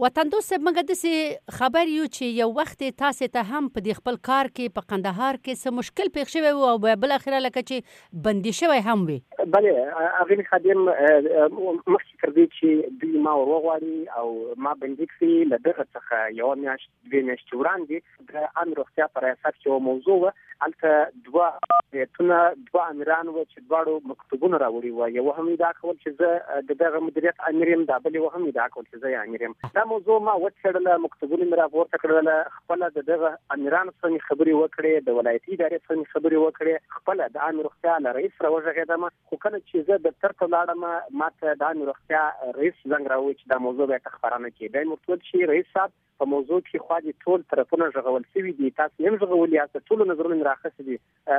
وطن دوست صاحب موږ دسې خبر يو چې يو وخت تاسې ته هم په دې خپل کار کې په قندهار کې څه مشکل پېښ شوی وو او بيا بالاخره لکه چې بندي شوی هم وې. بله اغلې خادم مخکې تر دې چې دوی ما وروغواړي او ما بندي کړي له دغه څخه يوه مياشت دوې میاشتې وړاندې د عامې روغتیا په ریاست کې یوه موضوع وه، هلته دوه هیئتونه دوه امیران وه چې دواړو مکتوبونه راوړي وه، یوه هم ادعا کول چې زه د دغه مدیریت امیر یم، دا بل یوه هم ادعا کول چې زه یې امیر یم. دا موضوع ما وڅېړله، مکتوبونه مې راپورته کړل، خپله د دغه امیرانو سره مې خبرې وکړې، د ولایتي ادارې سره مې خبرې وکړې، خپله د عامې روغتیا له رئیس سره وغږېدم، خو کله چې زه دفتر ته ولاړم، ماته د عامې روغتیا رئیس زنګ راووهه چې دا موضوع باید ته خپره نه کړې، بیا مې ورته وویل چې رئیس صاحب! په موضوع کې خو دې ټول طرفونه ژغول شوي دي تاسو هم ژغولي یاست ټول نظرونه مې راخسي دي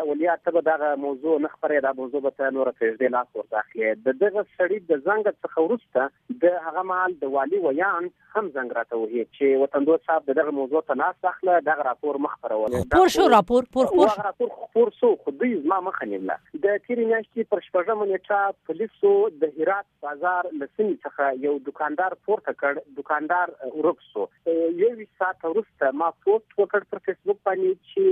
ولیا ته به دغه موضوع نه خبرې دا موضوع به ته نور پرېږدې لاس ورته اخلي د دغه سړي د زنګ څخه وروسته د هغه مهال د والي ویاند هم زنګ راته وهي چې وطندوست صاحب دغه موضوع ته لاس اخله دغه راپور مخ پرول خپور شو راپور پور خپور شو راپور خپور شو خو دوی زما مخه نیوله د تیرې میاشتې پر شپږمه نیټه پولیسو د هرات بازار له سیمې څخه یو دوکاندار پورته کړ، دوکاندار ورک شو. یوویشت ساعته وروسته ما پوسټ وکړ پر فیسبوک باندې چې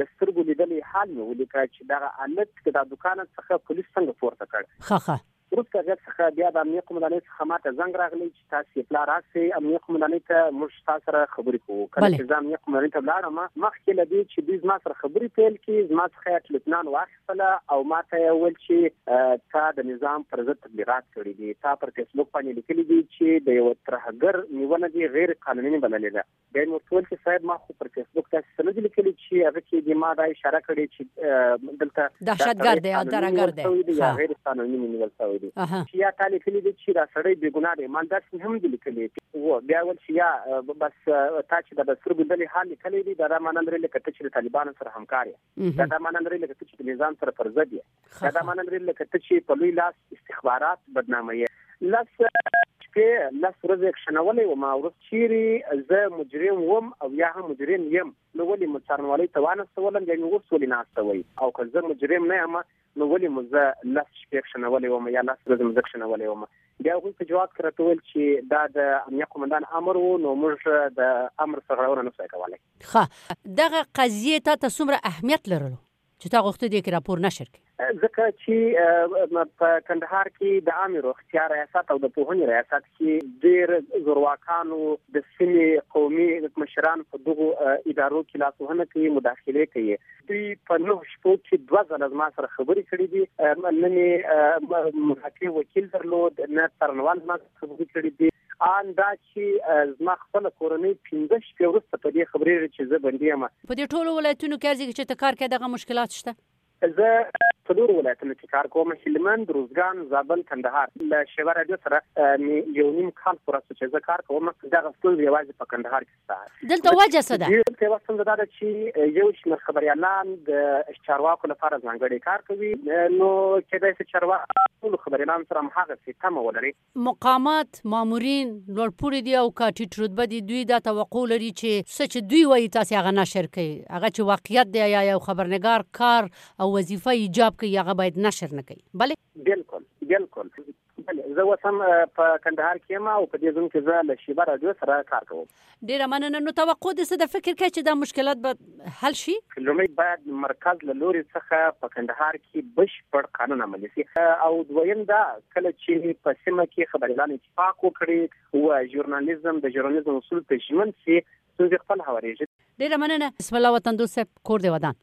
د سترګو لیدلی حال مې ولیکه چې دغه هلک د دوکانه څخه پولیس څنګه پورته کړ. خخه. وروسته غیر څخه بیا د امنیه قومندانۍ څخه ماته زنګ راغلی. تاسو پلا راسي امنیه قومندانۍ ته موږ تاسو سره خبرې کوو کله چې ځان امنیه قومندانۍ ته لاړم مخکې لدی چې دوی زما سره خبرې پیل کړي زما څخه ټلیفونان واخیستل او ما ته یې ویل چې تا د نظام پر ضد تبلیغات کړي دي تا پر فیسبوک باندې لیکلي دي چې د یو ترهګر نیونه دي غیر قانوني بللې ده بیا مې ورته وویل چې صاحب ما خو پر فیسبوک داسې څه نه دي لیکلي چې هغه کې دې ما دا اشاره کړې چې دلته دهشتګرد دی یا درګرد دی یا غیر قانوني نیول شوی دی چې یا تا لیکلي دي چې دا سړی بې ګناه دی ما داسې هم دي لیکلي و بیا ول چې یا بس تا چې د سترګو د لحاظ لیکلي دي دا معنی لري لکه ته چې د طالبانو سره همکار یې دا معنی لري لکه ته چې د نظام سره پر ضد یې خاصه. دا معنی لري لکه ته چې په لوی لاس استخبارات بدنامه یې لس شپې لس ورځې کښنولې وم او ورځ چیرې زه مجرم وم او یا هم مجرم یم نو ولې مو څارنوالۍ ته وانستولم یا مې اوس ولې ناستوئ او که زه مجرم نه یم نو ولې مو زه لس شپې کښنولې وم یا لس ورځې مو زه کښنولې وم بیا هغوی په جواب کې راته ویل چې دا د امنیه قومندان امر و نو موږ د امر سرغړونه نه شوای کولی ښه دغه قضیه تا ته څومره اهمیت لرلو چې تا غوښته دې کې راپور نشر کړي. ځکه چی په کندهار کی د عامی روغتیا ریاست او د پوهنی ریاست کی ډیر زورواکانو د سیمی قومی مشران په دغو ادارو کی لاس وهنه کوي مداخله کوي دوی په نه شپو کی دوه ځله زما سره خبری کړی دی نه می مراتی وکیل درلود نه څرنوال ماته خبرې کړې دي ان دا چې زما خپل کورنۍ 15 شپې وروسته په دې خبرېږي چې زه بندي یم په دې ټولو ولایتونو کې ارزیږي چې ته کار کوې دغه مشکلات شته زه څلور ولایتونو کې کار کوم هلمند روزګان زابل کندهار له شیوا رادیو سره مې یو نیم کال پوره شو چې زه کار کوم دغه ستونزې یوازې په کندهار کې دلته وجه څه ده؟ دلته یوه ستونزه دا ده چې یو شمېر خبریالان د چارواکو لپاره ځانګړی کار کوي نو کېدای شي چارواکي ټولو خبریالانو سره هماغسې تمه ولري. مقامات، مامورین، لوړپوړي دي او که ټیټ رتبه دي دوی دا توقع لري چې څه چې دوی وایي تاسې هغه نشر کړئ، هغه چې واقعیت دی یا یو خبرنګار کار او وظیفه ایجاب کوي هغه باید نشر نه کړي بله بلکل بلکل بله زه اوس هم په کندهار کې یم او په دې زون کې زه له شیبه راډیو سره کار کوم ډیره مننه نو توقع دې څه ده فکر کوي چې دا مشکلات به حل شي لومړی باید مرکز له لوري څخه په کندهار کې بشپړ قانون عملي شي او دویم دا کله چې په سیمه کې خبريالان اتفاق وکړي او ژورنالیزم د ژورنالیزم اصول ته ژمن شي څنګه خپل هوارېږي ډیره مننه بسم الله وطن دوست کور دی ودان